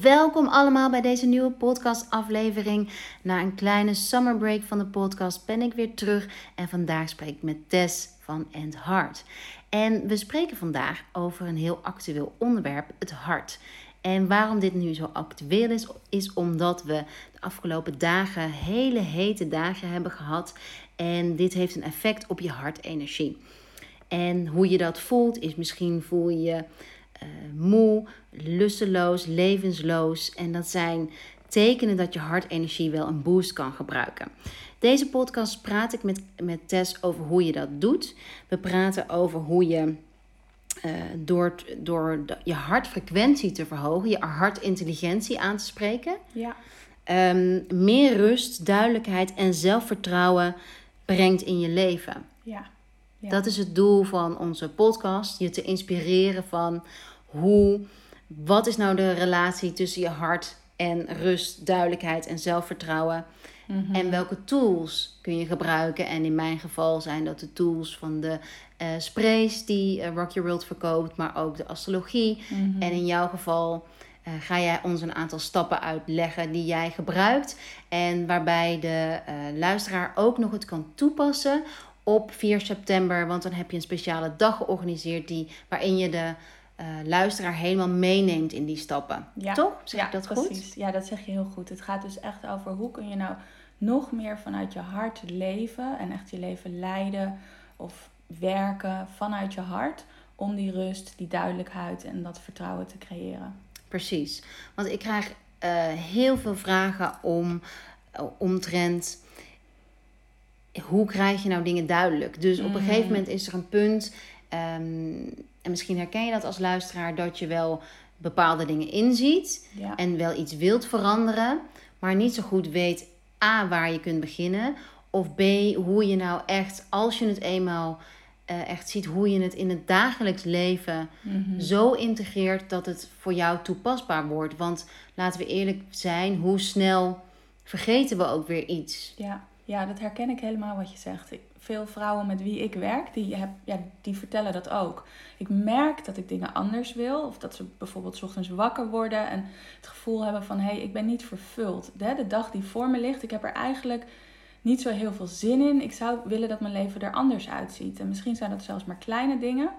Welkom allemaal bij deze nieuwe podcastaflevering. Na een kleine summer break van de podcast ben ik weer terug en vandaag spreek ik met Tess van End Heart. En we spreken vandaag over een heel actueel onderwerp, het hart. En waarom dit nu zo actueel is, is omdat we de afgelopen dagen hele hete dagen hebben gehad. En dit heeft een effect op je hartenergie. En hoe je dat voelt, is misschien voel je moe, lusteloos, levensloos. En dat zijn tekenen dat je hartenergie wel een boost kan gebruiken. Deze podcast praat ik met, met Tess over hoe je dat doet. We praten over hoe je uh, door, door de, je hartfrequentie te verhogen, je hartintelligentie aan te spreken. Ja. Um, meer rust, duidelijkheid en zelfvertrouwen brengt in je leven. Ja. Ja. Dat is het doel van onze podcast. Je te inspireren van hoe, wat is nou de relatie tussen je hart en rust, duidelijkheid en zelfvertrouwen. Mm -hmm. En welke tools kun je gebruiken? En in mijn geval zijn dat de tools van de uh, sprays die uh, Rock Your World verkoopt, maar ook de astrologie. Mm -hmm. En in jouw geval uh, ga jij ons een aantal stappen uitleggen die jij gebruikt. En waarbij de luisteraar ook nog het kan toepassen op 4 september. Want dan heb je een speciale dag georganiseerd die, waarin je de uh, luisteraar helemaal meeneemt in die stappen. Ja. Toch? Zeg ja, ik dat precies. goed? Ja, dat zeg je heel goed. Het gaat dus echt over hoe kun je nou nog meer vanuit je hart leven en echt je leven leiden of werken vanuit je hart om die rust, die duidelijkheid en dat vertrouwen te creëren. Precies. Want ik krijg uh, heel veel vragen om omtrent hoe krijg je nou dingen duidelijk. Dus mm. op een gegeven moment is er een punt. Um, en misschien herken je dat als luisteraar dat je wel bepaalde dingen inziet ja. en wel iets wilt veranderen, maar niet zo goed weet A waar je kunt beginnen of B hoe je nou echt als je het eenmaal uh, echt ziet hoe je het in het dagelijks leven Mhm. mm-hmm. zo integreert dat het voor jou toepasbaar wordt. Want laten we eerlijk zijn, hoe snel vergeten we ook weer iets. Ja, ja dat herken ik helemaal wat je zegt. Veel vrouwen met wie ik werk, die, heb, ja, die vertellen dat ook. Ik merk dat ik dingen anders wil. Of dat ze bijvoorbeeld ochtends wakker worden en het gevoel hebben van... hé, hey, ik ben niet vervuld. De, de dag die voor me ligt, ik heb er eigenlijk niet zo heel veel zin in. Ik zou willen dat mijn leven er anders uitziet. En misschien zijn dat zelfs maar kleine dingen.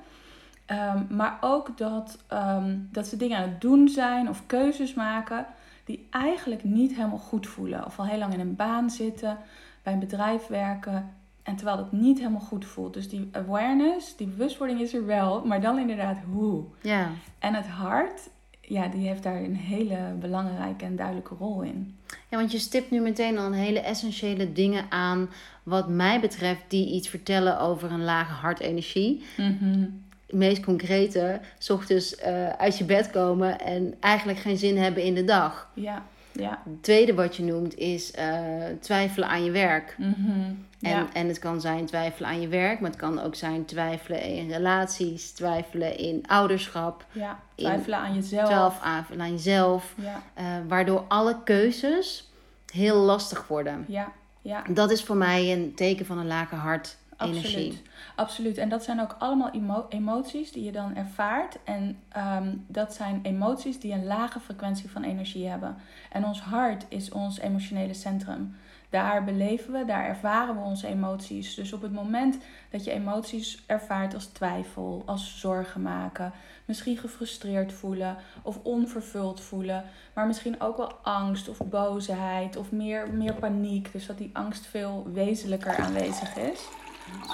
Um, maar ook dat, um, dat ze dingen aan het doen zijn of keuzes maken... die eigenlijk niet helemaal goed voelen. Of al heel lang in een baan zitten, bij een bedrijf werken... En terwijl dat niet helemaal goed voelt. Dus die awareness, die bewustwording is er wel. Maar dan inderdaad hoe. Ja. En het hart, ja, die heeft daar een hele belangrijke en duidelijke rol in. Ja, want je stipt nu meteen al een hele essentiële dingen aan. Wat mij betreft, die iets vertellen over een lage hartenergie. Het meest concrete, s ochtends uh, uit je bed komen en eigenlijk geen zin hebben in de dag. Ja. Ja. Het tweede wat je noemt is uh, twijfelen aan je werk. Mm-hmm. En, ja. en het kan zijn twijfelen aan je werk, maar het kan ook zijn twijfelen in relaties, twijfelen in ouderschap. Ja, twijfelen aan jezelf. Twijfelen aan jezelf. Ja. Uh, waardoor alle keuzes heel lastig worden. Ja, ja. Dat is voor mij een teken van een lage hart. Absoluut. Energie. Absoluut. En dat zijn ook allemaal emo emoties die je dan ervaart. En um, dat zijn emoties die een lage frequentie van energie hebben. En ons hart is ons emotionele centrum. Daar beleven we, daar ervaren we onze emoties. Dus op het moment dat je emoties ervaart als twijfel, als zorgen maken, misschien gefrustreerd voelen of onvervuld voelen, maar misschien ook wel angst of boosheid of meer, meer paniek. Dus dat die angst veel wezenlijker aanwezig is.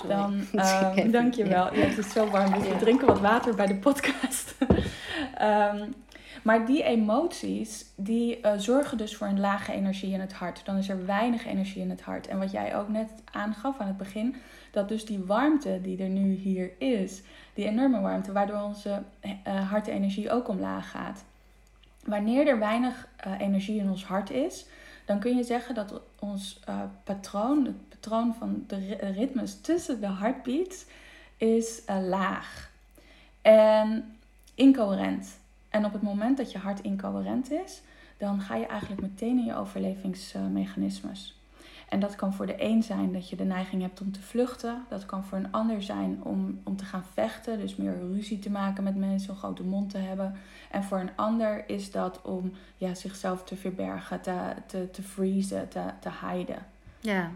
Dan, um, dankjewel. Ja, het is zo warm, dus we drinken wat water bij de podcast. um, maar die emoties, die uh, zorgen dus voor een lage energie in het hart. Dan is er weinig energie in het hart. En wat jij ook net aangaf aan het begin, dat dus die warmte die er nu hier is, die enorme warmte, waardoor onze uh, hartenergie ook omlaag gaat. Wanneer er weinig uh, energie in ons hart is, dan kun je zeggen dat ons patroon, patroon van de ritmes tussen de heartbeats, is uh, laag en incoherent. En op het moment dat je hart incoherent is, dan ga je eigenlijk meteen in je overlevingsmechanismes. En dat kan voor de een zijn dat je de neiging hebt om te vluchten. Dat kan voor een ander zijn om, om te gaan vechten. Dus meer ruzie te maken met mensen, een grote mond te hebben. En voor een ander is dat om ja, zichzelf te verbergen, te, te, te freezen, te, te hiden. Ja.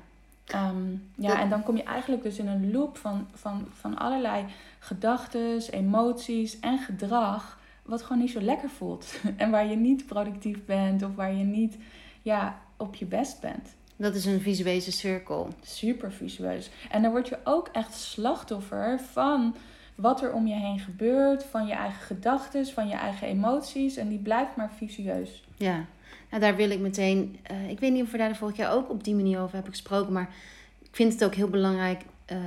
Ehm, ja, en dan kom je eigenlijk dus in een loop van, van, van allerlei gedachten, emoties en gedrag. Wat gewoon niet zo lekker voelt. En waar je niet productief bent of waar je niet ja, op je best bent. Dat is een visuele cirkel. Super visueus. En dan word je ook echt slachtoffer van wat er om je heen gebeurt, van je eigen gedachten, van je eigen emoties. En die blijft maar visueus. Ja, nou daar wil ik meteen. Uh, ik weet niet of we daar de vorige keer ook op die manier over hebben gesproken, maar ik vind het ook heel belangrijk uh,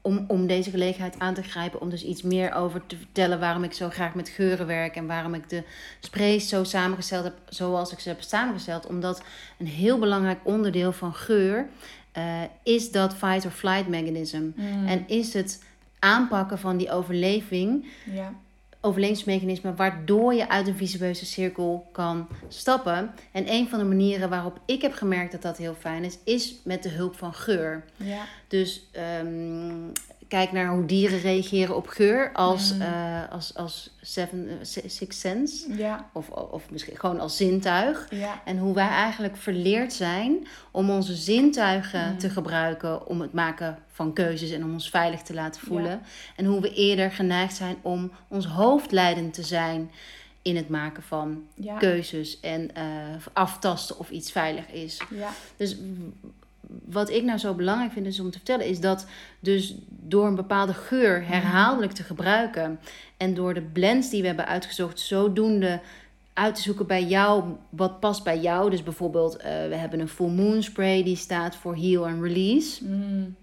om, om deze gelegenheid aan te grijpen. Om dus iets meer over te vertellen waarom ik zo graag met geuren werk. En waarom ik de sprays zo samengesteld heb zoals ik ze heb samengesteld. Omdat een heel belangrijk onderdeel van geur uh, is dat fight or flight mechanism. Mm. En is het aanpakken van die overleving. Ja overlevingsmechanisme waardoor je uit een visueuze cirkel kan stappen. En een van de manieren waarop ik heb gemerkt dat dat heel fijn is, is met de hulp van geur. Ja. Dus um, kijk naar hoe dieren reageren op geur als, mm. uh, als, als seven, uh, six sense. Ja. Of, of misschien gewoon als zintuig. Ja. En hoe wij eigenlijk verleerd zijn om onze zintuigen mm. te gebruiken om het maken van keuzes en om ons veilig te laten voelen. Ja. En hoe we eerder geneigd zijn om ons hoofd leidend te zijn in het maken van keuzes en uh, aftasten of iets veilig is. Ja. Dus wat ik nou zo belangrijk vind is om te vertellen, is dat dus door een bepaalde geur mhm. herhaaldelijk te gebruiken en door de blends die we hebben uitgezocht, zodoende uit te zoeken bij jou wat past bij jou. Dus bijvoorbeeld, uh, we hebben een full moon spray die staat voor heal and release. Mm.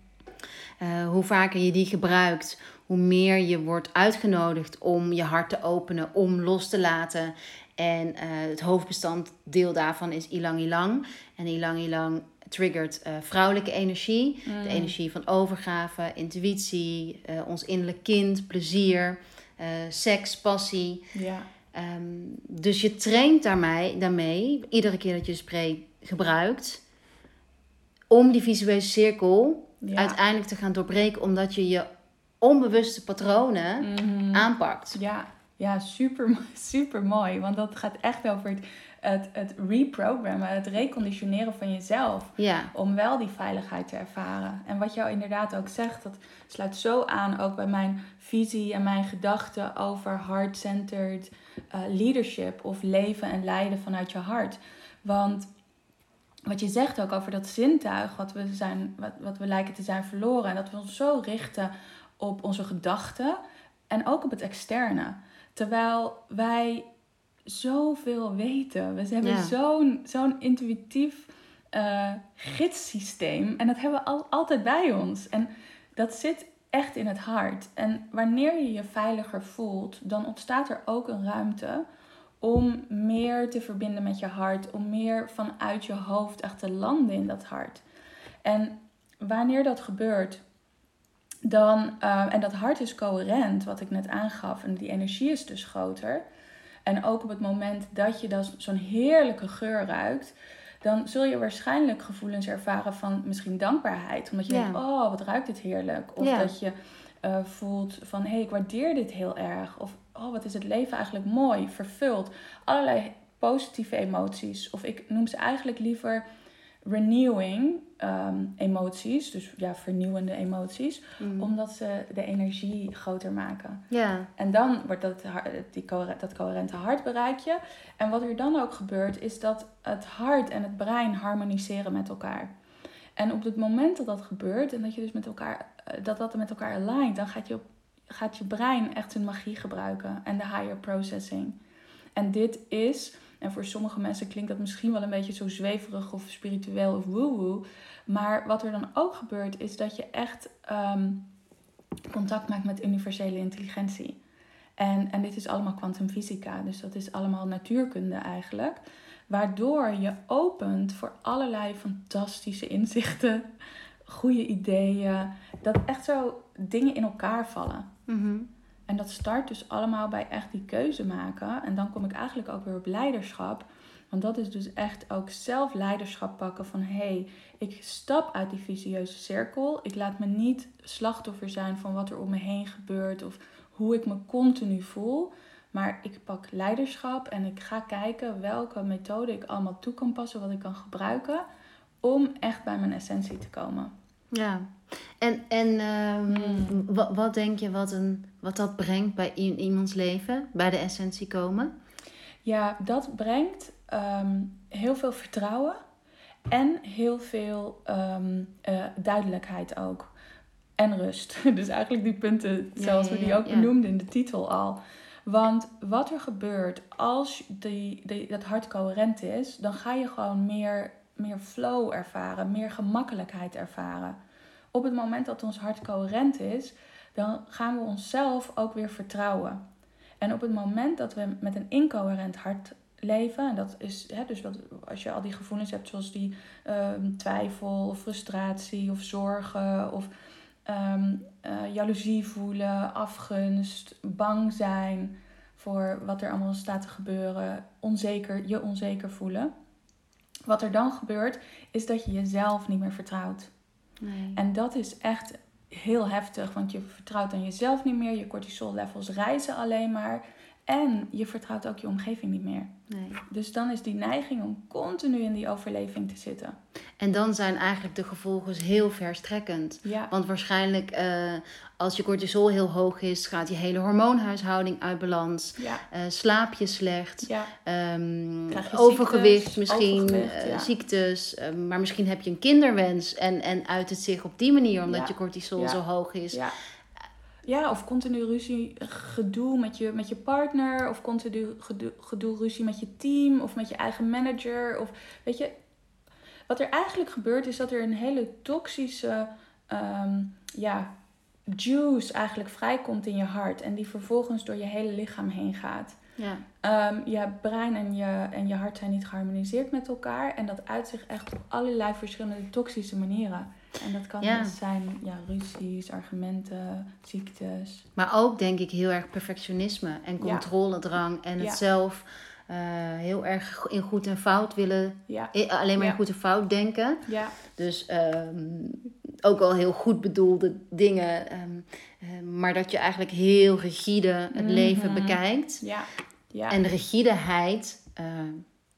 Uh, hoe vaker je die gebruikt, hoe meer je wordt uitgenodigd om je hart te openen, om los te laten. En uh, het hoofdbestanddeel daarvan is ilang ilang. En ilang ilang triggert uh, vrouwelijke energie. De mm. energie van overgave, intuïtie, uh, ons innerlijk kind, plezier, uh, seks, passie. Ja. Um, dus je traint daarmee, daarmee, iedere keer dat je spray gebruikt, om die visuele cirkel uiteindelijk te gaan doorbreken, omdat je je onbewuste patronen mm aanpakt. Ja, ja super, super mooi. Want dat gaat echt over het het, het reprogrammen, het reconditioneren van jezelf. Ja. Om wel die veiligheid te ervaren. En wat jou inderdaad ook zegt, dat sluit zo aan ook bij mijn visie en mijn gedachten over heart-centered uh, leadership of leven en leiden vanuit je hart. Want wat je zegt ook over dat zintuig, wat we, zijn, wat, wat we lijken te zijn verloren. En dat we ons zo richten op onze gedachten en ook op het externe. Terwijl wij zoveel weten. We hebben zo'n zo'n intuïtief uh, gidssysteem. En dat hebben we al, altijd bij ons. En dat zit echt in het hart. En wanneer je je veiliger voelt, dan ontstaat er ook een ruimte om meer te verbinden met je hart. Om meer vanuit je hoofd echt te landen in dat hart. En wanneer dat gebeurt, dan, uh, en dat hart is coherent, wat ik net aangaf, en die energie is dus groter en ook op het moment dat je dan zo'n heerlijke geur ruikt, dan zul je waarschijnlijk gevoelens ervaren van misschien dankbaarheid. Omdat je denkt, oh, wat ruikt dit heerlijk. Of dat je uh, voelt van, hé, hey, ik waardeer dit heel erg. Of, oh, wat is het leven eigenlijk mooi, vervuld. Allerlei positieve emoties. Of ik noem ze eigenlijk liever renewing ehm, emoties, dus ja, vernieuwende emoties, mm. omdat ze de energie groter maken. Ja. En dan wordt dat, die, dat coherente hart bereik je. En wat er dan ook gebeurt, is dat het hart en het brein harmoniseren met elkaar. En op het moment dat dat gebeurt en dat je dus met elkaar, eh, dat dat met elkaar alignt, dan gaat je, gaat je brein echt zijn magie gebruiken en de higher processing. En dit is en voor sommige mensen klinkt dat misschien wel een beetje zo zweverig of spiritueel of woe-woe. Maar wat er dan ook gebeurt, is dat je echt ehm, contact maakt met universele intelligentie. En, en dit is allemaal kwantumfysica, dus dat is allemaal natuurkunde eigenlijk. Waardoor je opent voor allerlei fantastische inzichten, goede ideeën. Dat echt zo dingen in elkaar vallen. Mm En dat start dus allemaal bij echt die keuze maken. En dan kom ik eigenlijk ook weer op leiderschap. Want dat is dus echt ook zelf leiderschap pakken van hé, hey, ik stap uit die visieuze cirkel. Ik laat me niet slachtoffer zijn van wat er om me heen gebeurt of hoe ik me continu voel. Maar ik pak leiderschap en ik ga kijken welke methode ik allemaal toe kan passen, wat ik kan gebruiken om echt bij mijn essentie te komen. Ja, en, en um, wat, wat, denk je wat, een, wat dat brengt bij iemands leven, bij de essentie komen? Ja, dat brengt Ehm, heel veel vertrouwen en heel veel um, uh, duidelijkheid ook. En rust. Dus eigenlijk die punten zoals we die ook benoemden in de titel al. Want wat er gebeurt als die, die, dat hart coherent is, dan ga je gewoon meer, meer flow ervaren, meer gemakkelijkheid ervaren. Op het moment dat ons hart coherent is, dan gaan we onszelf ook weer vertrouwen. En op het moment dat we met een incoherent hart leven. En dat is hè, dus als je al die gevoelens hebt, zoals die ehm, twijfel, frustratie of zorgen of um, jaloezie voelen, afgunst, bang zijn voor wat er allemaal staat te gebeuren, onzeker, je onzeker voelen. Wat er dan gebeurt, is dat je jezelf niet meer vertrouwt. Nee. En dat is echt heel heftig, want je vertrouwt aan jezelf niet meer. Je cortisol levels reizen alleen maar. En je vertrouwt ook je omgeving niet meer. Nee. Dus dan is die neiging om continu in die overleving te zitten. En dan zijn eigenlijk de gevolgen heel verstrekkend. Ja. Want waarschijnlijk uh, als je cortisol heel hoog is, gaat je hele hormoonhuishouding uit balans. Ja. Uh, slaap je slecht. Ja. Um, je overgewicht misschien, uh, ziektes. maar misschien heb je een kinderwens en, en uit het zich op die manier omdat je cortisol zo hoog is. Ja, of continu ruzie, gedoe met je, met je partner. Of continu gedoe, gedoe, ruzie met je team. Of met je eigen manager. Of weet je, wat er eigenlijk gebeurt is dat er een hele toxische um, ja, juice eigenlijk vrijkomt in je hart. En die vervolgens door je hele lichaam heen gaat. Ja. Um, je brein en je, en je hart zijn niet geharmoniseerd met elkaar. En dat uit zich echt op allerlei verschillende toxische manieren. En dat kan dus zijn ja, ruzies, argumenten, ziektes. Maar ook denk ik heel erg perfectionisme en controledrang en het zelf uh, heel erg in goed en fout willen. Alleen maar in goed en fout denken. Ja. Dus um, ook al heel goed bedoelde dingen. Um, maar dat je eigenlijk heel rigide het leven mhm. bekijkt. Ja. Ja. En de rigideheid. Uh,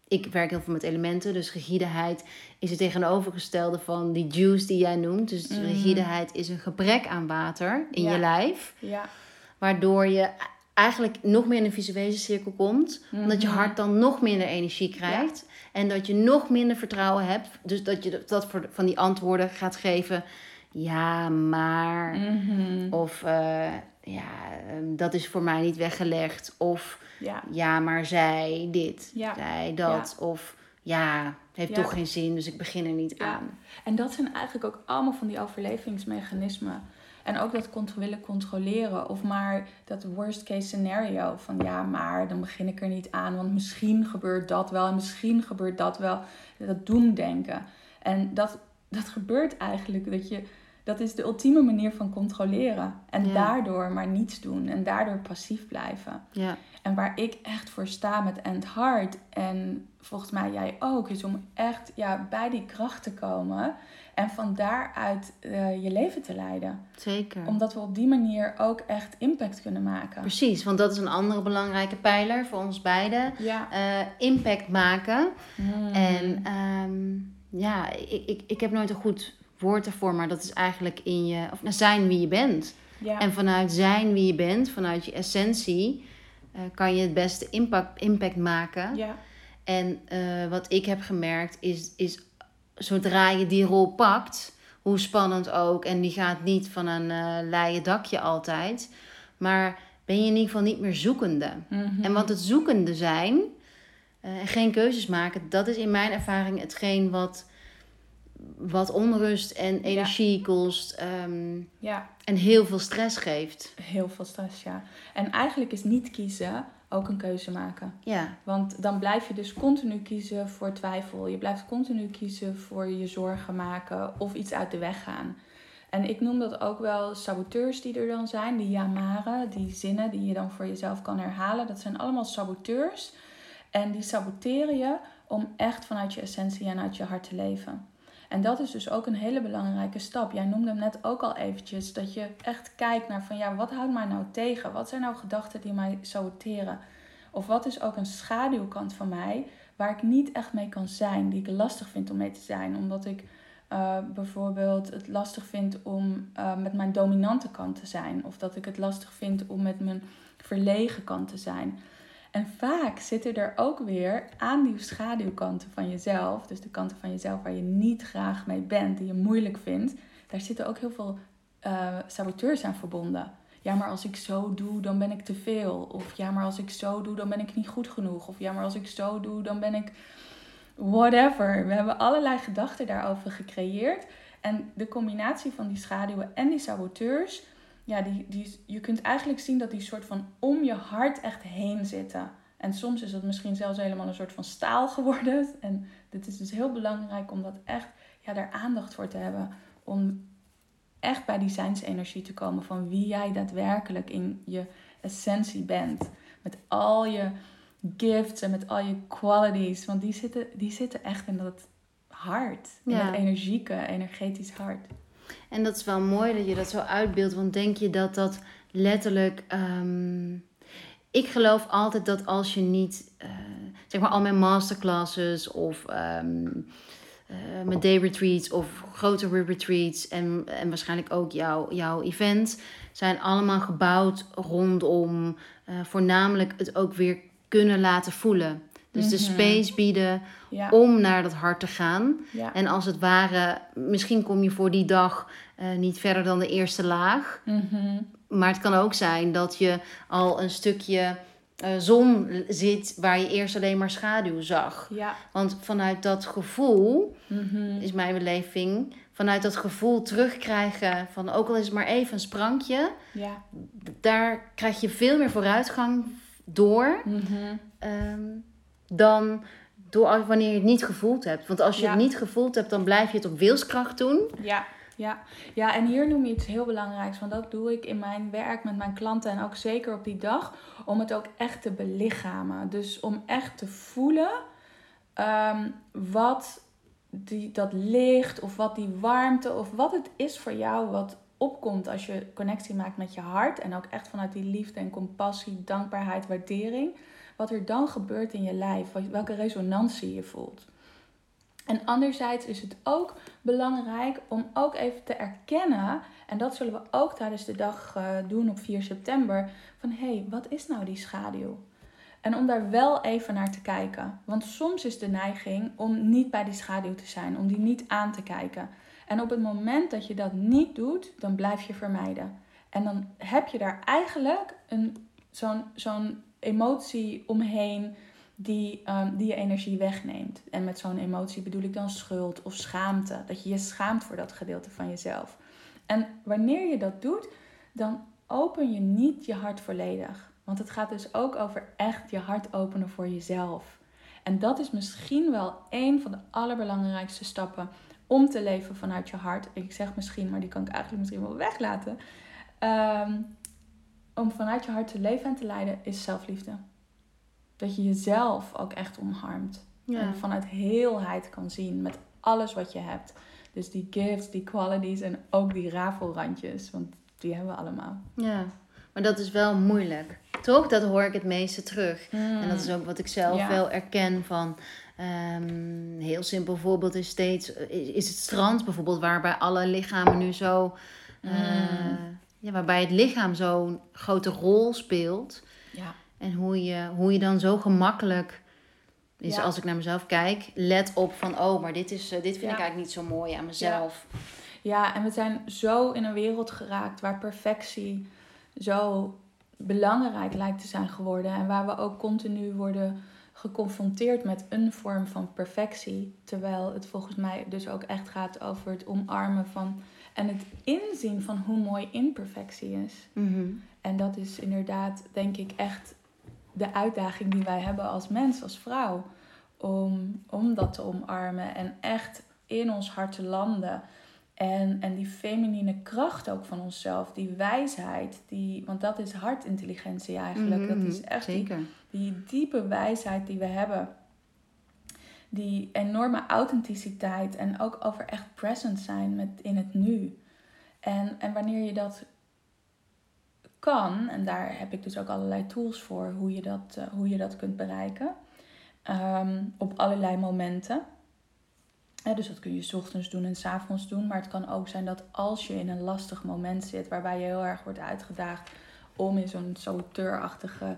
ik werk heel veel met elementen, dus rigideheid is het tegenovergestelde van die juice die jij noemt. Dus mm. rigideheid is een gebrek aan water in je lijf. Ja. Waardoor je eigenlijk nog meer in een visuele cirkel komt. Omdat je mhm. hart dan nog minder energie krijgt. En dat je nog minder vertrouwen hebt. Dus dat je dat voor, van die antwoorden gaat geven. Ja, maar. Mhm. Of uh, ja, ehm, dat is voor mij niet weggelegd. Of ja, ja maar zij dit, ja. zij dat. Of ja, heeft toch geen zin, dus ik begin er niet aan. En dat zijn eigenlijk ook allemaal van die overlevingsmechanismen. En ook dat willen controleren. Of maar dat worst case scenario. Van ja, maar dan begin ik er niet aan. Want misschien gebeurt dat wel. En misschien gebeurt dat wel. Dat doemdenken. En dat, dat gebeurt eigenlijk. Dat, je, dat is de ultieme manier van controleren. En daardoor maar niets doen. En daardoor passief blijven. Ja. En waar ik echt voor sta met End Heart. En volgens mij jij ook. Is om echt ja, bij die kracht te komen. En van daaruit uh, je leven te leiden. Zeker. Omdat we op die manier ook echt impact kunnen maken. Precies, want dat is een andere belangrijke pijler voor ons beiden. Ja. Uh, impact maken. Hmm. En um, ja, ik, ik, ik heb nooit een goed woord ervoor, maar dat is eigenlijk in je, of nou, zijn wie je bent. Ja. En vanuit zijn wie je bent, vanuit je essentie, uh, kan je het beste impact, impact maken. Ja. En wat ik heb gemerkt is, is zodra je die rol pakt, hoe spannend ook, en die gaat niet van een uh, leien dakje altijd, maar ben je in ieder geval niet meer zoekende. Mhm. En wat het zoekende zijn en geen keuzes maken, dat is in mijn ervaring hetgeen wat, wat onrust en energie kost. Um, ja. En heel veel stress geeft. Heel veel stress, ja. En eigenlijk is niet kiezen ook een keuze maken. Ja. Want dan blijf je dus continu kiezen voor twijfel. Je blijft continu kiezen voor je zorgen maken of iets uit de weg gaan. En ik noem dat ook wel saboteurs die er dan zijn, die jamaren, die zinnen die je dan voor jezelf kan herhalen. Dat zijn allemaal saboteurs. En die saboteren je om echt vanuit je essentie en uit je hart te leven. En dat is dus ook een hele belangrijke stap. Jij noemde hem net ook al eventjes, dat je echt kijkt naar van ja, wat houdt mij nou tegen? Wat zijn nou gedachten die mij saboteren? Of wat is ook een schaduwkant van mij waar ik niet echt mee kan zijn, die ik lastig vind om mee te zijn, omdat ik uh, bijvoorbeeld het lastig vind om uh, met mijn dominante kant te zijn. Of dat ik het lastig vind om met mijn verlegen kant te zijn. En vaak zitten er ook weer aan die schaduwkanten van jezelf, dus de kanten van jezelf waar je niet graag mee bent, die je moeilijk vindt, daar zitten ook heel veel uh, saboteurs aan verbonden. Ja, maar als ik zo doe, dan ben ik te veel. Of ja, maar als ik zo doe, dan ben ik niet goed genoeg. Of ja, maar als ik zo doe, dan ben ik whatever. We hebben allerlei gedachten daarover gecreëerd. En de combinatie van die schaduwen en die saboteurs, ja, die, die, je kunt eigenlijk zien dat die soort van om je hart echt heen zitten. En soms is het misschien zelfs helemaal een soort van staal geworden. En dit is dus heel belangrijk om dat echt, ja, daar aandacht voor te hebben. Om echt bij die zijnsenergie te komen van wie jij daadwerkelijk in je essentie bent. Met al je gifts en met al je qualities. Want die zitten, die zitten echt in dat hart. In dat energieke, energetisch hart. En dat is wel mooi dat je dat zo uitbeeldt. Want denk je dat dat letterlijk. Ehm, ik geloof altijd dat als je niet. Uh, zeg maar al mijn masterclasses of. Um, uh, mijn day retreats of grotere retreats en, en waarschijnlijk ook jouw, jouw event zijn allemaal gebouwd rondom uh, voornamelijk het ook weer kunnen laten voelen. Dus de mhm. space bieden om naar dat hart te gaan. En als het ware, misschien kom je voor die dag uh, niet verder dan de eerste laag. Mhm. Maar het kan ook zijn dat je al een stukje uh, zon zit waar je eerst alleen maar schaduw zag. Ja. Want vanuit dat gevoel, mm is mijn beleving, vanuit dat gevoel terugkrijgen van ook al is het maar even een sprankje, ja. daar krijg je veel meer vooruitgang door mm dan door wanneer je het niet gevoeld hebt. Want als je het niet gevoeld hebt, dan blijf je het op wilskracht doen. Ja. Ja. ja, en hier noem je iets heel belangrijks, want dat doe ik in mijn werk met mijn klanten en ook zeker op die dag, om het ook echt te belichamen. Dus om echt te voelen um, wat die, dat licht of wat die warmte of wat het is voor jou wat opkomt als je connectie maakt met je hart en ook echt vanuit die liefde en compassie, dankbaarheid, waardering, wat er dan gebeurt in je lijf, welke resonantie je voelt. En anderzijds is het ook belangrijk om ook even te erkennen, en dat zullen we ook tijdens de dag uh, doen op 4 september, van hé, hey, wat is nou die schaduw? En om daar wel even naar te kijken. Want soms is de neiging om niet bij die schaduw te zijn, om die niet aan te kijken. En op het moment dat je dat niet doet, dan blijf je vermijden. En dan heb je daar eigenlijk een, zo'n, zo'n emotie omheen die, um, die je energie wegneemt. En met zo'n emotie bedoel ik dan schuld of schaamte. Dat je je schaamt voor dat gedeelte van jezelf. En wanneer je dat doet, dan open je niet je hart volledig. Want het gaat dus ook over echt je hart openen voor jezelf. En dat is misschien wel een van de allerbelangrijkste stappen om te leven vanuit je hart. Ik zeg misschien, maar die kan ik eigenlijk misschien wel weglaten. Um, om vanuit je hart te leven en te leiden is zelfliefde. Dat je jezelf ook echt omarmt. En vanuit heelheid kan zien met alles wat je hebt. Dus die gifts, die qualities en ook die rafelrandjes. Want die hebben we allemaal. Ja, maar dat is wel moeilijk. Toch? Dat hoor ik het meeste terug. En dat is ook wat ik zelf wel erken van... Um, heel simpel voorbeeld is steeds... Is het strand bijvoorbeeld, waarbij alle lichamen nu zo... Uh, ja, waarbij het lichaam zo'n grote rol speelt. Ja. En hoe je, hoe je dan zo gemakkelijk is als ik naar mezelf kijk, let op van oh, maar dit, is, uh, dit vind ik eigenlijk niet zo mooi aan mezelf. Ja. ja, en we zijn zo in een wereld geraakt waar perfectie zo belangrijk lijkt te zijn geworden. En waar we ook continu worden geconfronteerd met een vorm van perfectie. Terwijl het volgens mij dus ook echt gaat over het omarmen van en het inzien van hoe mooi imperfectie is. Mhm. En dat is inderdaad, denk ik, echt de uitdaging die wij hebben als mens, als vrouw. Om, om dat te omarmen en echt in ons hart te landen. En, en die feminine kracht ook van onszelf, die wijsheid, die, want dat is hartintelligentie eigenlijk. dat is Mhm, echt die, Zeker. die diepe wijsheid die we hebben. Die enorme authenticiteit en ook over echt present zijn met in het nu. En, en wanneer je dat kan, en daar heb ik dus ook allerlei tools voor hoe je dat, eh, hoe je dat kunt bereiken. ehm, op allerlei momenten. Dus dat kun je 's ochtends doen en 's avonds doen. Maar het kan ook zijn dat als je in een lastig moment zit, waarbij je heel erg wordt uitgedaagd om in zo'n sauteurachtige,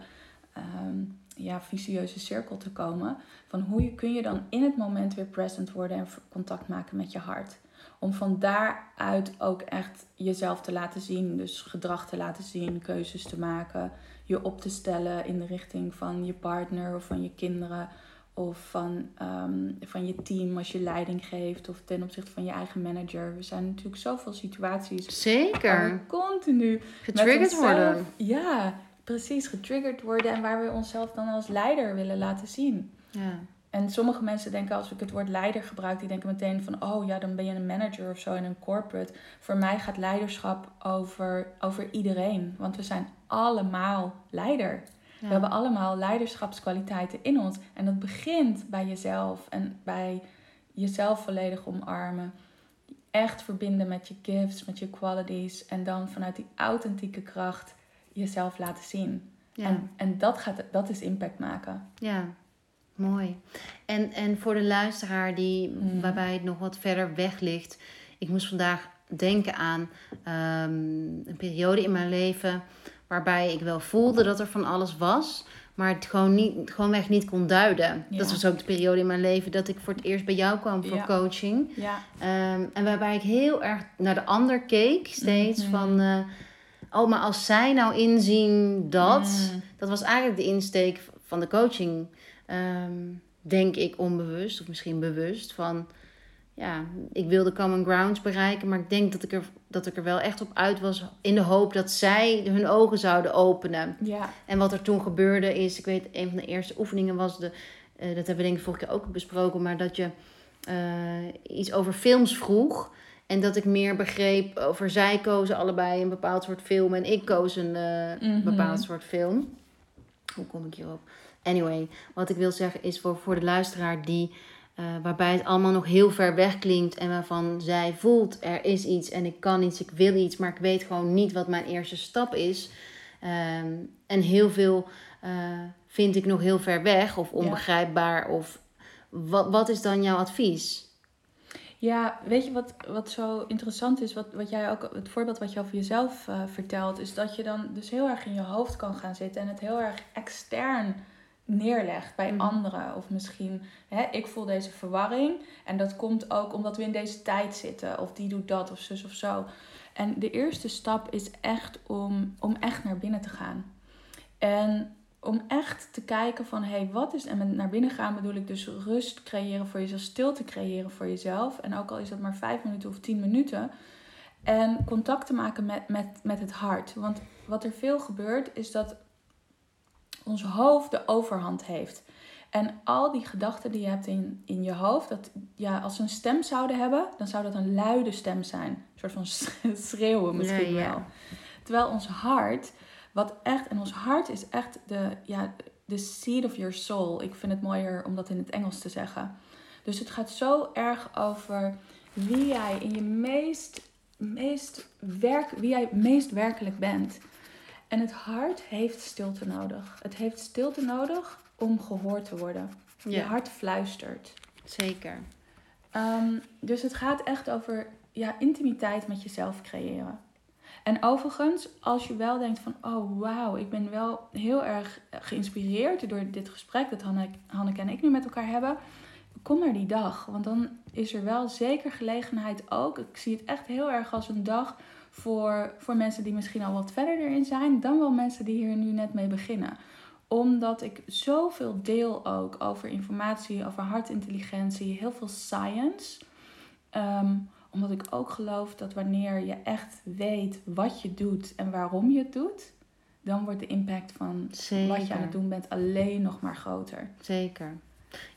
ehm, ja, vicieuze cirkel te komen. Van hoe je, kun je dan in het moment weer present worden en contact maken met je hart. Om van daaruit ook echt jezelf te laten zien. Dus gedrag te laten zien, keuzes te maken. Je op te stellen in de richting van je partner of van je kinderen. Of van, ehm, van je team als je leiding geeft. Of ten opzichte van je eigen manager. Er zijn natuurlijk zoveel situaties Zeker. continu Getriggerd worden. Ja, precies. Getriggerd worden. En waar we onszelf dan als leider willen laten zien. Ja. En sommige mensen denken, als ik het woord leider gebruik, die denken meteen van, oh ja, dan ben je een manager of zo in een corporate. Voor mij gaat leiderschap over, over iedereen. Want we zijn allemaal leider. Ja. We hebben allemaal leiderschapskwaliteiten in ons. En dat begint bij jezelf en bij jezelf volledig omarmen. Echt verbinden met je gifts, met je qualities. En dan vanuit die authentieke kracht jezelf laten zien. Ja. En, en dat, gaat, dat is impact maken. Ja, mooi. En, en voor de luisteraar die, Mhm. waarbij het nog wat verder weg ligt. Ik moest vandaag denken aan ehm, een periode in mijn leven waarbij ik wel voelde dat er van alles was, maar het gewoon niet, gewoonweg niet kon duiden. Ja. Dat was ook de periode in mijn leven dat ik voor het eerst bij jou kwam voor Ja. coaching. Ja, Ehm, en waarbij ik heel erg naar de ander keek, steeds Mhm. van. eh, oh, maar als zij nou inzien dat. Mm. Dat was eigenlijk de insteek van de coaching. ehm, denk ik onbewust, of misschien bewust. Van ja, ik wilde common grounds bereiken. Maar ik denk dat ik, er, dat ik er wel echt op uit was. In de hoop dat zij hun ogen zouden openen. ja, En wat er toen gebeurde is, ik weet, een van de eerste oefeningen was de, eh, dat hebben we denk ik vorige keer ook besproken, maar dat je eh, iets over films vroeg. En dat ik meer begreep over zij kozen allebei een bepaald soort film en ik koos een eh, Mhm. bepaald soort film. Hoe kom ik hierop? Anyway, wat ik wil zeggen is voor, voor de luisteraar die, eh, waarbij het allemaal nog heel ver weg klinkt en waarvan zij voelt er is iets en ik kan iets, ik wil iets, maar ik weet gewoon niet wat mijn eerste stap is. Ehm, en heel veel eh, vind ik nog heel ver weg of onbegrijpbaar. Of wat, wat is dan jouw advies? Ja, weet je wat, wat zo interessant is, wat, wat jij ook, het voorbeeld wat je over jezelf eh, vertelt, is dat je dan dus heel erg in je hoofd kan gaan zitten en het heel erg extern neerlegt bij Mhm. anderen. Of misschien, hè, ik voel deze verwarring en dat komt ook omdat we in deze tijd zitten, of die doet dat, of zus of zo. En de eerste stap is echt om, om echt naar binnen te gaan. En om echt te kijken van, hé, hey, wat is... En met naar binnen gaan bedoel ik dus rust creëren voor jezelf, stilte creëren voor jezelf. En ook al is dat maar vijf minuten of tien minuten. En contact te maken met, met, met het hart. Want wat er veel gebeurt, is dat ons hoofd de overhand heeft. En al die gedachten die je hebt in, in je hoofd, dat, ja, als ze een stem zouden hebben, dan zou dat een luide stem zijn. Een soort van schreeuwen misschien Ja, ja. wel. Terwijl ons hart, wat echt, en ons hart is echt de, ja, de seed of your soul. Ik vind het mooier om dat in het Engels te zeggen. Dus het gaat zo erg over wie jij in je meest, meest werk, wie jij meest werkelijk bent. En het hart heeft stilte nodig. Het heeft stilte nodig om gehoord te worden. Je hart fluistert. Zeker. Ehm, dus het gaat echt over ja, intimiteit met jezelf creëren. En overigens, als je wel denkt van, oh wauw, ik ben wel heel erg geïnspireerd door dit gesprek dat Hanneke, en ik nu met elkaar hebben, kom naar die dag. Want dan is er wel zeker gelegenheid ook. Ik zie het echt heel erg als een dag voor, voor mensen die misschien al wat verder erin zijn, dan wel mensen die hier nu net mee beginnen omdat ik zoveel deel ook over informatie, over hartintelligentie, heel veel science. Ehm, omdat ik ook geloof dat wanneer je echt weet wat je doet en waarom je het doet, dan wordt de impact van Zeker. wat je aan het doen bent alleen nog maar groter. Zeker.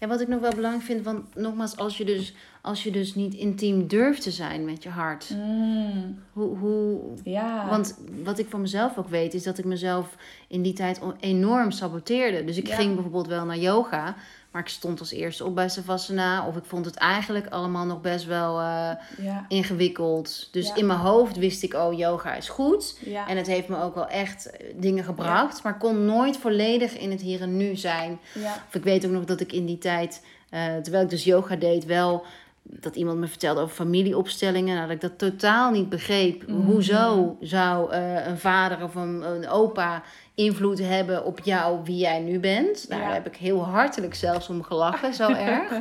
Ja, wat ik nog wel belangrijk vind, want nogmaals, als je dus, als je dus niet intiem durft te zijn met je hart. Mm, Hoe, hoe, ja. Want wat ik van mezelf ook weet, is dat ik mezelf in die tijd enorm saboteerde. Dus ik Ja. ging bijvoorbeeld wel naar yoga, maar ik stond als eerste op bij Savasana. Of ik vond het eigenlijk allemaal nog best wel eh, ja. ingewikkeld. Dus Ja. in mijn hoofd wist ik, oh, yoga is goed. Ja. En het heeft me ook wel echt eh, dingen gebracht. Maar kon nooit volledig in het hier en nu zijn. Of ik weet ook nog dat ik in die tijd, eh, terwijl ik dus yoga deed, wel dat iemand me vertelde over familieopstellingen. Nou, dat ik dat totaal niet begreep. Mhm. Hoezo zou eh, een vader of een, een opa invloed hebben op jou, wie jij nu bent? Nou, Ja. daar heb ik heel hartelijk zelfs om gelachen, zo erg.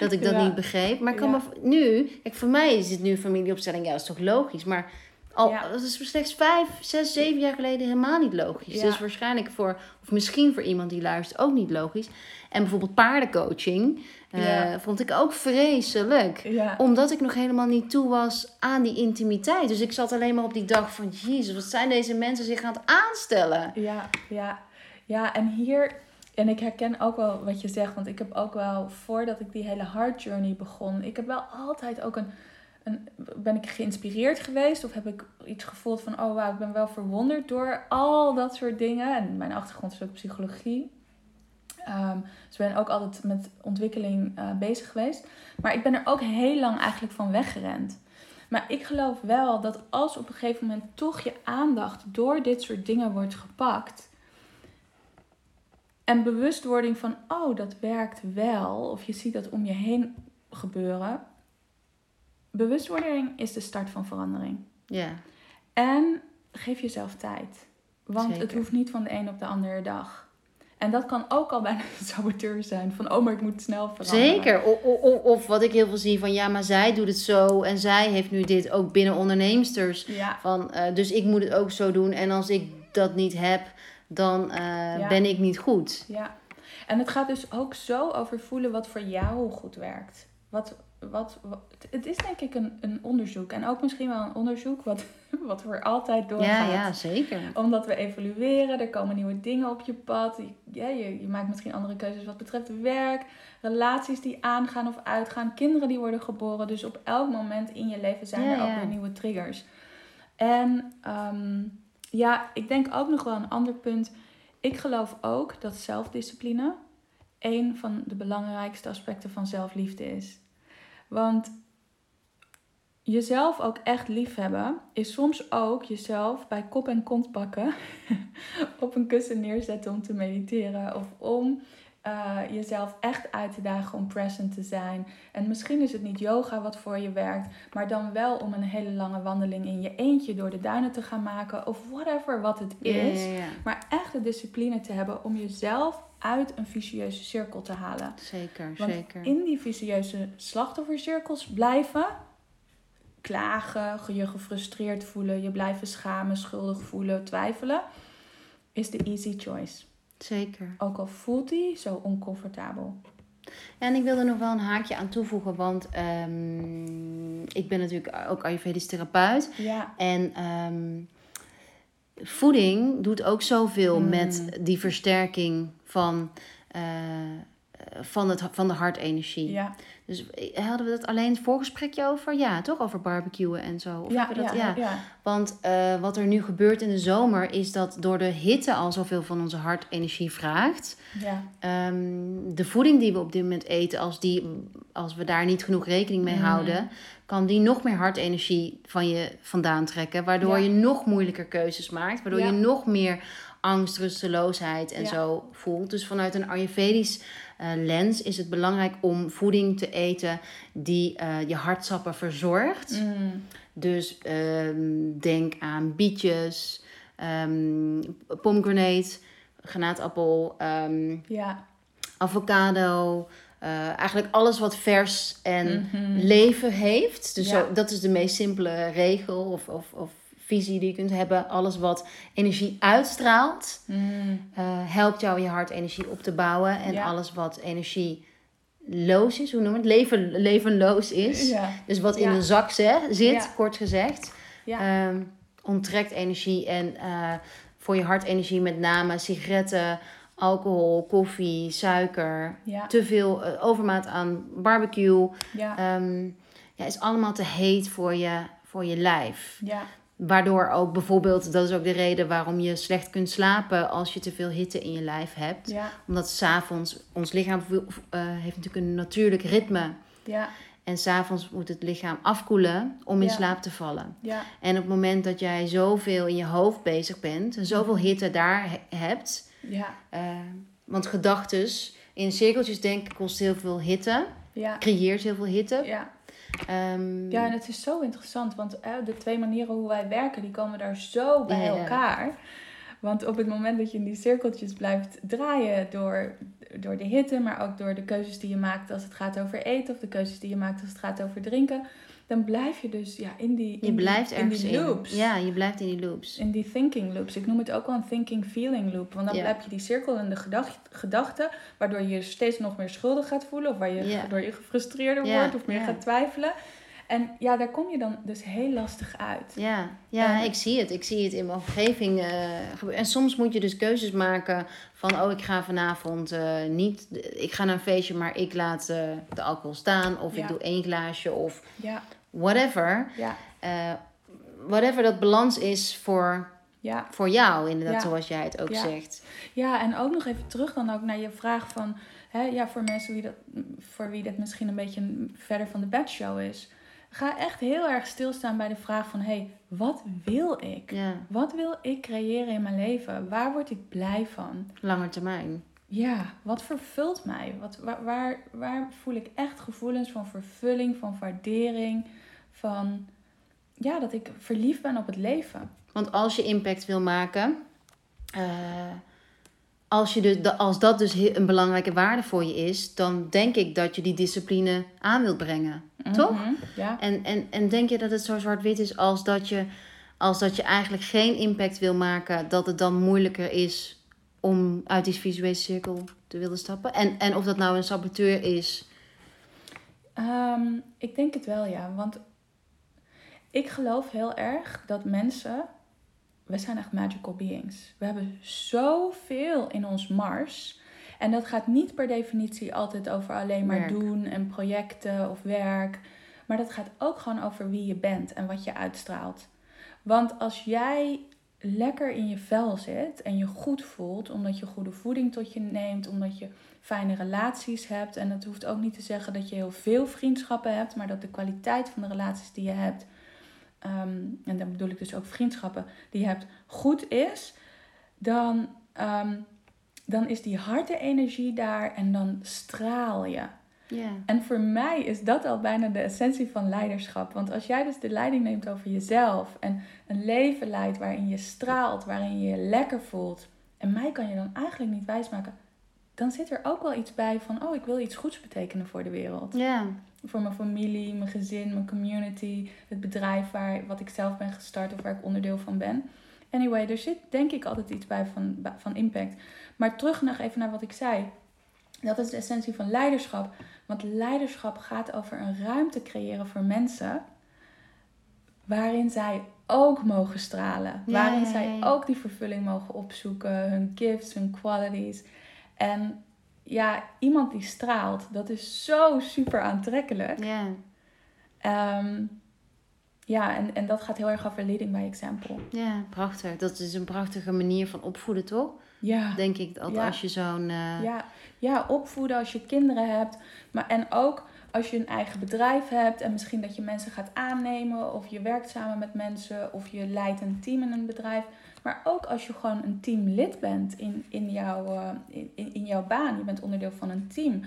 Dat ik dat Ja. niet begreep. Maar ik kan Ja. me nu, kijk, voor mij is het nu familieopstelling, ja, dat is toch logisch. Maar al, dat is slechts vijf, zes, zeven jaar geleden helemaal niet logisch. Dus waarschijnlijk voor, of misschien voor iemand die luistert, ook niet logisch. En bijvoorbeeld paardencoaching eh, vond ik ook vreselijk. Ja. Omdat ik nog helemaal niet toe was aan die intimiteit. Dus ik zat alleen maar op die dag van... Jezus, wat zijn deze mensen zich aan het aanstellen? Ja, ja, ja, en hier, en ik herken ook wel wat je zegt, want ik heb ook wel, voordat ik die hele heart journey begon, ik heb wel altijd ook een, een ben ik geïnspireerd geweest of heb ik iets gevoeld van, oh wauw, ik ben wel verwonderd door al dat soort dingen. En mijn achtergrond is ook psychologie. Dus ik ben ook altijd met ontwikkeling eh, bezig geweest. Maar ik ben er ook heel lang eigenlijk van weggerend. Maar ik geloof wel dat als op een gegeven moment toch je aandacht door dit soort dingen wordt gepakt. En bewustwording van, oh, dat werkt wel. Of je ziet dat om je heen gebeuren. Bewustwording is de start van verandering. Ja, En geef jezelf tijd. Want het hoeft niet van de een op de andere dag. En dat kan ook al bijna een saboteur zijn. Van, oh, maar ik moet snel veranderen. zeker. O- o- o- Of, wat ik heel veel zie van... Ja, maar zij doet het zo. En zij heeft nu dit ook binnen onderneemsters. Ja, Van, eh, dus ik moet het ook zo doen. En als ik dat niet heb, dan eh, Ja. ben ik niet goed. ja. En het gaat dus ook zo over voelen wat voor jou goed werkt. Wat, wat, wat- het is denk ik een, een onderzoek. En ook misschien wel een onderzoek wat, wat voor altijd doorgaat. Ja, ja, zeker. Omdat we evolueren, er komen nieuwe dingen op je pad. Je, ja, je, je maakt misschien andere keuzes wat betreft werk, relaties die aangaan of uitgaan, kinderen die worden geboren. Dus op elk moment in je leven zijn Ja, er ook ja. weer nieuwe triggers. En ehm, ja, ik denk ook nog wel een ander punt. Ik geloof ook dat zelfdiscipline een van de belangrijkste aspecten van zelfliefde is. Want jezelf ook echt liefhebben is soms ook jezelf bij kop en kont pakken, op een kussen neerzetten om te mediteren of om eh, jezelf echt uit te dagen om present te zijn. En misschien is het niet yoga wat voor je werkt, maar dan wel om een hele lange wandeling in je eentje door de duinen te gaan maken of whatever wat het is. Maar echt de discipline te hebben om jezelf uit een vicieuze cirkel te halen. Zeker, Want zeker. in die vicieuze slachtoffercirkels blijven klagen, je gefrustreerd voelen, je blijven schamen, schuldig voelen, twijfelen, is de easy choice. Zeker. Ook al voelt die zo oncomfortabel. En ik wil er nog wel een haakje aan toevoegen, want ehm, ik ben natuurlijk ook Ayurvedisch therapeut. Ja, En ehm, voeding doet ook zoveel Mm. met die versterking van, eh, van, het, van de hartenergie. ja, Dus eh, hadden we dat alleen het voorgesprekje over? Ja, toch? Over barbecuen en zo. Of ja, dat? ja, ja. Want eh, wat er nu gebeurt in de zomer is dat door de hitte al zoveel van onze hartenergie vraagt. ja. Ehm, de voeding die we op dit moment eten, als, die, als we daar niet genoeg rekening mee Mm. houden, kan die nog meer hartenergie van je vandaan trekken. Waardoor je nog moeilijker keuzes maakt. Waardoor je nog meer angst, rusteloosheid en Ja. zo voelt. Dus vanuit een Ayurvedisch eh, lens is het belangrijk om voeding te eten die eh, je hartsappen verzorgt. Mm, Dus ehm, denk aan bietjes, ehm pomegranate, granaatappel, ehm, ja. avocado. eh, eigenlijk alles wat vers en Mhm. leven heeft. Dus Ja. zo, dat is de meest simpele regel of, of, of visie die je kunt hebben. Alles wat energie uitstraalt, Mm, eh, helpt jou je hartenergie op te bouwen. En Ja. alles wat energieloos is, hoe noem je het? Leven, levenloos is. Ja, Dus wat in Ja. een zak zit, kort gezegd, ehm, onttrekt energie. En eh, voor je hartenergie met name sigaretten, alcohol, koffie, suiker, Ja. te veel eh, overmaat aan barbecue, Ja. ehm, ja, is allemaal te heet voor je, voor je lijf. ja. Waardoor ook bijvoorbeeld, dat is ook de reden waarom je slecht kunt slapen als je te veel hitte in je lijf hebt. Ja. Omdat s'avonds, ons lichaam eh, heeft natuurlijk een natuurlijk ritme. Ja. En s'avonds moet het lichaam afkoelen om in Ja. slaap te vallen. Ja. En op het moment dat jij zoveel in je hoofd bezig bent en zoveel hitte daar he- hebt. Ja. eh, want gedachtes in cirkeltjes denken kost heel veel hitte, creëert heel veel hitte. Ja. Ehm, Ja, en het is zo interessant, want de twee manieren hoe wij werken, die komen daar zo bij Ja, ja. elkaar. Want op het moment dat je in die cirkeltjes blijft draaien door, door de hitte, maar ook door de keuzes die je maakt als het gaat over eten of de keuzes die je maakt als het gaat over drinken, dan blijf je dus ja, in die, je in blijft die, in die loops. Ja, je blijft in die loops. In die thinking loops. Ik noem het ook wel een thinking feeling loop. Want dan Ja. heb je die cirkel in de gedacht- gedachten, waardoor je je steeds nog meer schuldig gaat voelen, of waar je, Ja. waardoor je gefrustreerder Ja, wordt of meer gaat twijfelen. En ja, daar kom je dan dus heel lastig uit. Ja, ja En- ik zie het. Ik zie het in mijn omgeving gebeuren. En soms moet je dus keuzes maken van... oh, ik ga vanavond eh, niet... Ik ga naar een feestje, maar ik laat eh, de alcohol staan. Of Ja. ik doe één glaasje of Ja, whatever. ja, Eh, whatever dat balans is voor, ja. voor jou, inderdaad, Ja. zoals jij het ook Ja. zegt. Ja, en ook nog even terug dan ook naar je vraag van... Hè, ja, voor mensen wie dat, voor wie dat misschien een beetje verder van de bedshow is. Ga echt heel erg stilstaan bij de vraag van... Hé, hey, wat wil ik? Wat wil ik creëren in mijn leven? Waar word ik blij van? lange termijn. Ja, wat vervult mij? Wat, waar, waar, waar voel ik echt gevoelens van vervulling, van waardering, van ja, dat ik verliefd ben op het leven? Want als je impact wil maken... eh, als, je dus, als dat dus een belangrijke waarde voor je is... dan denk ik dat je die discipline aan wilt brengen. Toch? Mhm, Ja, En, en, en denk je dat het zo zwart-wit is als dat, je, als dat je eigenlijk geen impact wil maken, dat het dan moeilijker is om uit die visuele cirkel te willen stappen? En, en of dat nou een saboteur is. Ehm, ik denk het wel, ja. Want ik geloof heel erg dat mensen, we zijn echt magical beings. We hebben zoveel in ons Mars. En dat gaat niet per definitie altijd over alleen maar Werk. doen en projecten of werk. Maar dat gaat ook gewoon over wie je bent en wat je uitstraalt. Want als jij lekker in je vel zit en je goed voelt, omdat je goede voeding tot je neemt, omdat je fijne relaties hebt. En het hoeft ook niet te zeggen dat je heel veel vriendschappen hebt, maar dat de kwaliteit van de relaties die je hebt, ehm, en dan bedoel ik dus ook vriendschappen die je hebt, goed is, dan, ehm, dan is die hartenergie daar en dan straal je. Ja. En voor mij is dat al bijna de essentie van leiderschap. Want als jij dus de leiding neemt over jezelf en een leven leidt waarin je straalt, waarin je je lekker voelt, en mij kan je dan eigenlijk niet wijsmaken, dan zit er ook wel iets bij van, oh, ik wil iets goeds betekenen voor de wereld. Ja. Voor mijn familie, mijn gezin, mijn community, het bedrijf waar, wat ik zelf ben gestart of waar ik onderdeel van ben. Anyway, er zit denk ik altijd iets bij van, van impact. Maar terug nog even naar wat ik zei. Dat is de essentie van leiderschap. Want leiderschap gaat over een ruimte creëren voor mensen waarin zij ook mogen stralen. Waarin zij ook die vervulling mogen opzoeken, hun gifts, hun qualities. En ja, iemand die straalt, dat is zo super aantrekkelijk. Ja. Ehm, ja, en, en dat gaat heel erg over leading by example. ja, prachtig. Dat is een prachtige manier van opvoeden, toch? Ja. Denk ik dat Ja. als je zo'n. eh, Ja, ja, opvoeden als je kinderen hebt. Maar, en ook als je een eigen bedrijf hebt en misschien dat je mensen gaat aannemen. Of je werkt samen met mensen of je leidt een team in een bedrijf. Maar ook als je gewoon een teamlid bent in, in, jouw, eh, in, in, jouw baan. Je bent onderdeel van een team.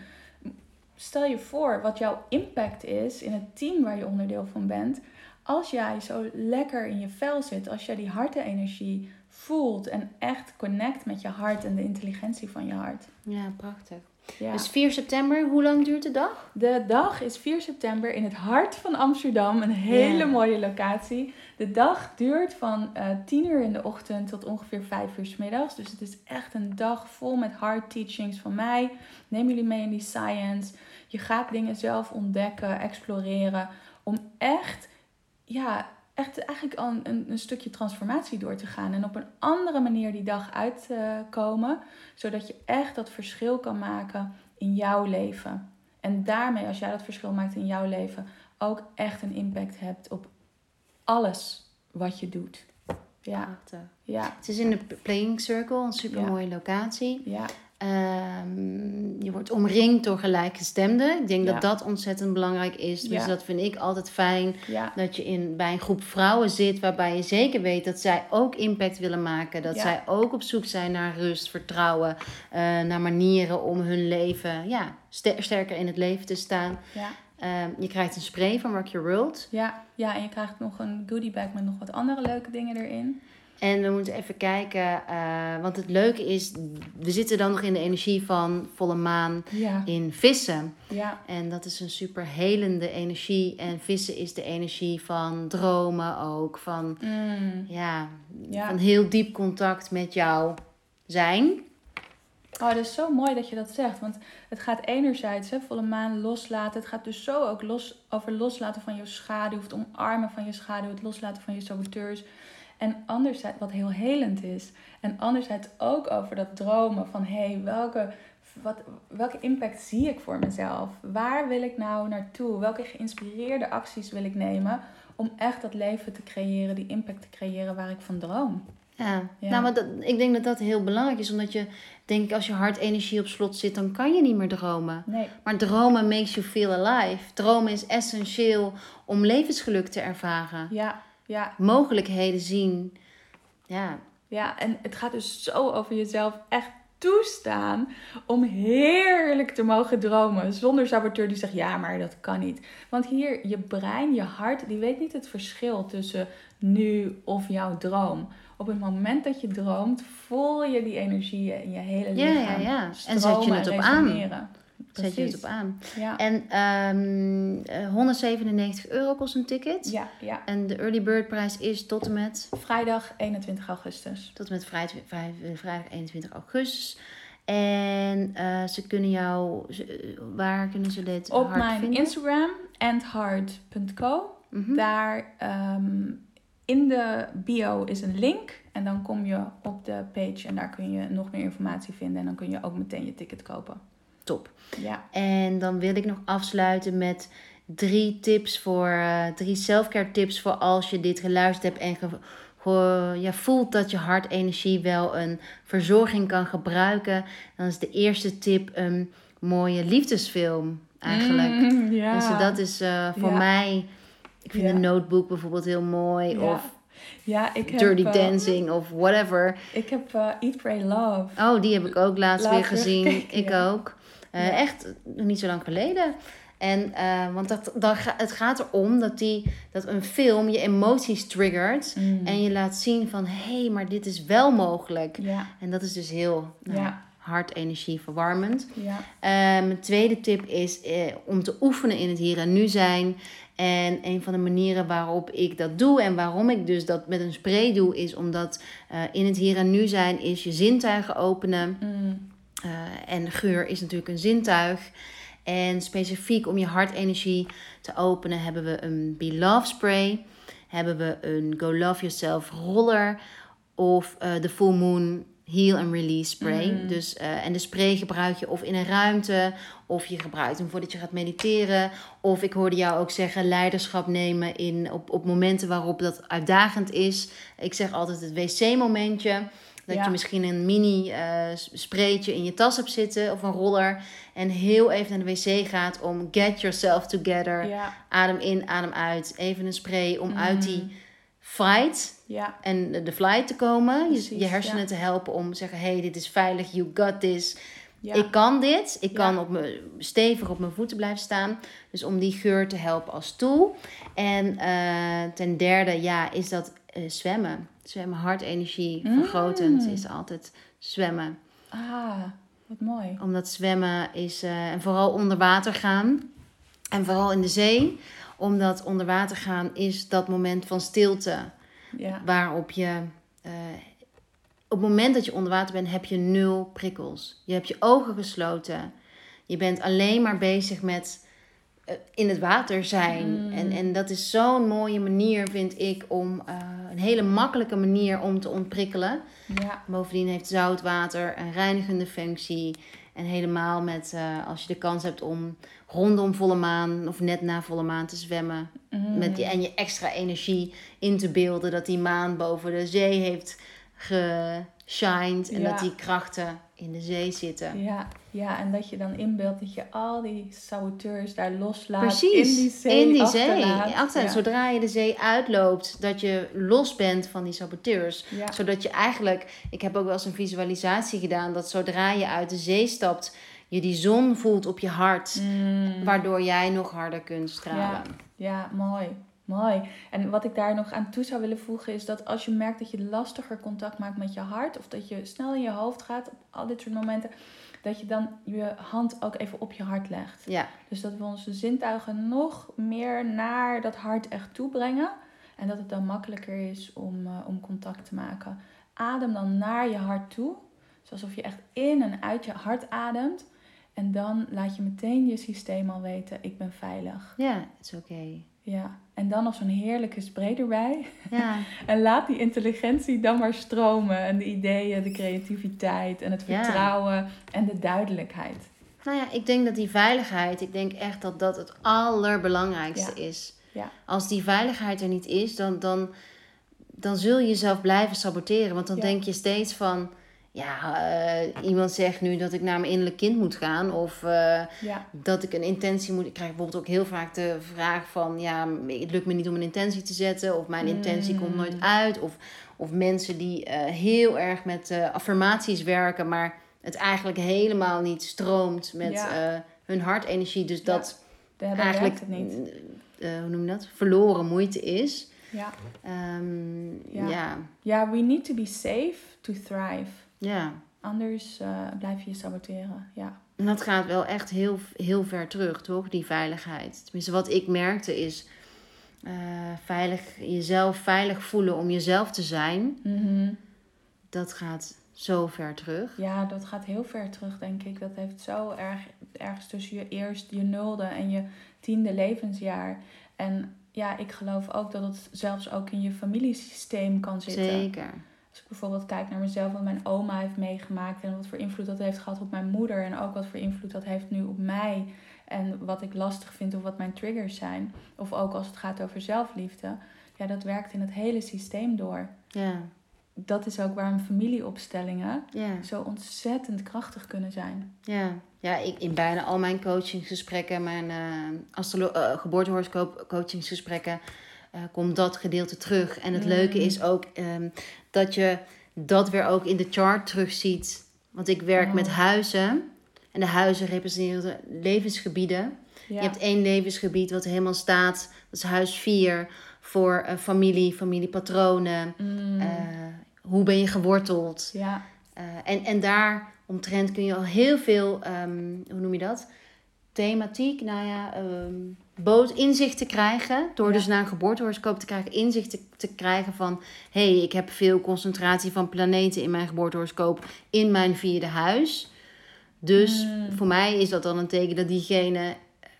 Stel je voor wat jouw impact is in het team waar je onderdeel van bent. Als jij zo lekker in je vel zit, als jij die hartenergie voelt en echt connect met je hart en de intelligentie van je hart. ja, prachtig. Ja. Dus 4 september, hoe lang duurt de dag? De dag is 4 september in het hart van Amsterdam. Een hele mooie locatie. De dag duurt van eh 10 uur in de ochtend tot ongeveer 5 uur s middags. Dus het is echt een dag vol met hard teachings van mij. Neem jullie mee in die science. Je gaat dingen zelf ontdekken, exploreren. Om echt, ja, echt eigenlijk al een, een stukje transformatie door te gaan. En op een andere manier die dag uit te komen. Zodat je echt dat verschil kan maken in jouw leven. En daarmee, als jij dat verschil maakt in jouw leven, ook echt een impact hebt op alles wat je doet. Ja. ja. Het is in de Playing Circle, een super mooie locatie. Ja. Um, je wordt omringd door gelijkgestemden. Ik denk dat dat ontzettend belangrijk is. Dus dat vind ik altijd fijn. Dat je in, bij een groep vrouwen zit waarbij je zeker weet dat zij ook impact willen maken. Dat zij ook op zoek zijn naar rust, vertrouwen, uh, naar manieren om hun leven ja, sterker in het leven te staan. Um, je krijgt een spray van Rock Your World. Ja, ja, en je krijgt nog een goodie bag met nog wat andere leuke dingen erin. En we moeten even kijken, uh, want het leuke is, we zitten dan nog in de energie van volle maan in vissen. Ja. En dat is een super helende energie. En vissen is de energie van dromen ook, van, mm. ja, ja, van heel diep contact met jouw zijn. Oh, dat is zo mooi dat je dat zegt. Want het gaat enerzijds, hè, volle maan, loslaten. Het gaat dus zo ook los, over loslaten van je schaduw. Het omarmen van je schaduw. Het loslaten van je saboteurs. En anderzijds, wat heel helend is. En anderzijds ook over dat dromen van hé, hey, welke, wat, welke impact zie ik voor mezelf? Waar wil ik nou naartoe? Welke geïnspireerde acties wil ik nemen om echt dat leven te creëren, die impact te creëren waar ik van droom? Ja, nou, maar dat, ik denk dat dat heel belangrijk is, omdat je, denk ik, als je hartenergie op slot zit, dan kan je niet meer dromen. Nee. Maar dromen makes you feel alive. Dromen is essentieel om levensgeluk te ervaren. Ja, ja. mogelijkheden zien. Ja. ja, en het gaat dus zo over jezelf echt toestaan om heerlijk te mogen dromen. Zonder saboteur die zegt, ja, maar dat kan niet. Want hier, je brein, je hart, die weet niet het verschil tussen nu of jouw droom. Op het moment dat je droomt, voel je die energie in je hele lichaam. Ja, ja, ja. En zet je het op aan. Zet je het op aan. Ja. En um, ehm, 197 eh, euro kost een ticket. Ja, ja. En de early bird prijs is tot en met? Vrijdag 21 augustus. Tot en met vrijdag, vrijdag 21 augustus. En uh, ze kunnen jou, waar kunnen ze dit Op mijn vinden? Instagram, andhard.co. Mm Daar um, in de bio is een link. En dan kom je op de page en daar kun je nog meer informatie vinden. En dan kun je ook meteen je ticket kopen top. Ja. En dan wil ik nog afsluiten met drie tips voor, uh, drie selfcare tips voor als je dit geluisterd hebt en ge, ja, voelt dat je hartenergie wel een verzorging kan gebruiken. Dan is de eerste tip een mooie liefdesfilm eigenlijk. Mm, ja. Dus dat is uh, voor mij, ik vind een notebook bijvoorbeeld heel mooi. Of ja, ik heb, Dirty uh, Dancing of whatever. Ik heb uh, Eat, Pray, Love. Oh, die heb ik ook laatst, weer gezien. ik ook. Uh, Echt niet zo lang geleden. En, want dat, dat, het gaat erom dat, die, dat een film je emoties triggert. Mm. En je laat zien van, hé, hey, maar dit is wel mogelijk. Ja. En dat is dus heel nou, ja. hard energie verwarmend. Ja. Mijn tweede tip is om te oefenen in het hier en nu zijn. En een van de manieren waarop ik dat doe en waarom ik dus dat met een spray doe, is omdat in het hier en nu zijn is je zintuigen openen. Mm. Uh, en geur is natuurlijk een zintuig. En specifiek om je hartenergie te openen hebben we een Be Love spray. Hebben we een Go Love Yourself roller. Of uh, de Full Moon Heal and Release spray. Mm. Dus, uh, en de spray gebruik je of in een ruimte. Of je gebruikt hem voordat je gaat mediteren. Of ik hoorde jou ook zeggen leiderschap nemen in, op, op momenten waarop dat uitdagend is. Ik zeg altijd het wc-momentje. Dat je misschien een mini uh, spreetje in je tas hebt zitten of een roller. En heel even naar de wc gaat om get yourself together. Ja. Adem in, adem uit. Even een spray om uit die mm. Fight ja. en de flight te komen. Precies, je, hersenen te helpen om te zeggen: hey, dit is veilig, you got this. Ik kan dit. Ik kan op me, stevig op mijn voeten blijven staan. Dus om die geur te helpen als tool. En uh, ten derde, ja, is dat uh, zwemmen. Zwemmen, hartenergie mm. vergrotend is altijd zwemmen. Ah, wat mooi. Omdat zwemmen is, uh, en vooral onder water gaan. En vooral in de zee. Omdat onder water gaan is dat moment van stilte. Ja. Waarop je, uh, op het moment dat je onder water bent, heb je nul prikkels. Je hebt je ogen gesloten. Je bent alleen maar bezig met eh, in het water zijn. Mm. En, en dat is zo'n mooie manier, vind ik, om eh, een hele makkelijke manier om te ontprikkelen. Ja. Bovendien heeft zoutwater een reinigende functie. En helemaal met eh, als je de kans hebt om rondom volle maan of net na volle maan te zwemmen. Mm. Met die, en je extra energie in te beelden dat die maan boven de zee heeft geshined. En Ja. dat die krachten in de zee zitten. Ja, ja, en dat je dan inbeeldt dat je al die saboteurs daar loslaat. Precies, In die zee. in die zee. achterlaat. Ja. Zodra je de zee uitloopt, dat je los bent van die saboteurs. Ja. Zodat je eigenlijk, ik heb ook wel eens een visualisatie gedaan, dat zodra je uit de zee stapt, je die zon voelt op je hart. Mm. Waardoor jij nog harder kunt stralen. Ja, mooi. Mooi. En wat ik daar nog aan toe zou willen voegen is dat als je merkt dat je lastiger contact maakt met je hart, of dat je snel in je hoofd gaat op al dit soort momenten, dat je dan je hand ook even op je hart legt. Ja, Dus dat we onze zintuigen nog meer naar dat hart echt toe brengen. En dat het dan makkelijker is om, eh, om contact te maken. Adem dan naar je hart toe. Dus alsof je echt in en uit je hart ademt. En dan laat je meteen je systeem al weten, ik ben veilig. ja, is oké. Ja, en dan nog zo'n heerlijke spray erbij. Ja, En laat die intelligentie dan maar stromen. En de ideeën, de creativiteit en het Ja. vertrouwen en de duidelijkheid. nou ja, ik denk dat die veiligheid, ik denk echt dat dat het allerbelangrijkste is. Ja. Als die veiligheid er niet is, dan, dan, dan zul je jezelf blijven saboteren. Want dan denk je steeds van, ja, eh, iemand zegt nu dat ik naar mijn innerlijk kind moet gaan. Of eh, Ja, dat ik een intentie moet. Ik krijg bijvoorbeeld ook heel vaak de vraag van, ja, het lukt me niet om een intentie te zetten. Of mijn intentie komt nooit Mm. uit. Of, of mensen die eh, heel erg met affirmaties werken, maar het eigenlijk helemaal niet stroomt met Ja. hun hartenergie. Dus dat ja eigenlijk, het niet. hoe noem je dat? Verloren moeite is. Ja. Ehm, Ja. ja. Ja, we need to be safe to thrive. Ja. Anders eh, blijf je je saboteren. Ja. En dat gaat wel echt heel, heel ver terug, toch? Die veiligheid. Tenminste, wat ik merkte is eh, veilig, jezelf veilig voelen om jezelf te zijn. Dat gaat zo ver terug. Ja, dat gaat heel ver terug, denk ik. Dat heeft zo erg ergens tussen je eerst je nulde en je tiende levensjaar. En ja, ik geloof ook dat het zelfs ook in je familiesysteem kan zitten. Zeker. Als ik bijvoorbeeld kijk naar mezelf, wat mijn oma heeft meegemaakt en wat voor invloed dat heeft gehad op mijn moeder en ook wat voor invloed dat heeft nu op mij en wat ik lastig vind of wat mijn triggers zijn. Of ook als het gaat over zelfliefde. Ja, dat werkt in het hele systeem door. Ja. Dat is ook waarom familieopstellingen Ja. zo ontzettend krachtig kunnen zijn. Ja, ja ik, in bijna al mijn coachingsgesprekken, mijn eh astrolo- eh, geboortehoroscoop coachingsgesprekken, eh, komt dat gedeelte terug. En het Mm. leuke is ook ehm, dat je dat weer ook in de chart terugziet. Want ik werk Oh. met huizen. En de huizen representeren levensgebieden. Ja, Je hebt één levensgebied wat helemaal staat. Dat is huis 4 voor eh, familie, familiepatronen. Mm, eh, hoe ben je geworteld? ja, en, en daar omtrent kun je al heel veel, ehm, hoe noem je dat? Thematiek, nou ja, ehm boot inzichten krijgen. Door Ja. dus naar een geboortehoroscoop te krijgen, inzicht te, te krijgen van... hé, hey, ik heb veel concentratie van planeten in mijn geboortehoroscoop in mijn vierde huis. Dus Mm. voor mij is dat dan een teken dat diegene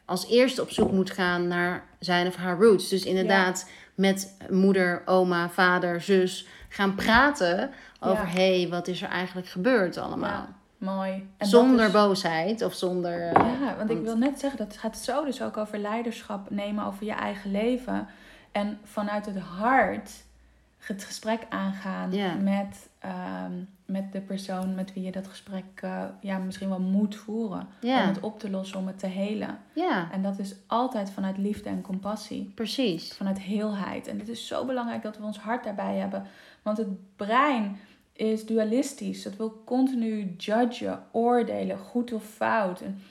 als eerste op zoek moet gaan naar zijn of haar roots. Dus inderdaad met moeder, oma, vader, zus gaan praten over... Ja. hé, hey, wat is er eigenlijk gebeurd allemaal? Mooi. En zonder is- boosheid of zonder... eh, Ja, want ik wil net zeggen, dat gaat zo dus ook over leiderschap nemen over je eigen leven. En vanuit het hart het gesprek aangaan met, ehm, met de persoon met wie je dat gesprek eh, ja, misschien wel moet voeren. Om het op te lossen, om het te helen. ja, En dat is altijd vanuit liefde en compassie. precies. Vanuit heelheid. En het is zo belangrijk dat we ons hart daarbij hebben. Want het brein is dualistisch. Het wil continu judgen, oordelen, goed of fout. En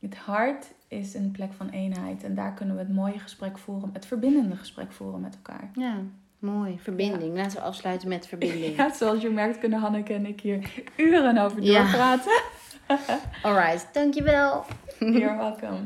het hart is een plek van eenheid. En daar kunnen we het mooie gesprek voeren, het verbindende gesprek voeren met elkaar. Ja, mooi. Verbinding. Laten we afsluiten met verbinding. Ja, zoals je merkt kunnen Hanneke en ik hier uren over Ja. doorpraten. Alright, dankjewel. You're welcome.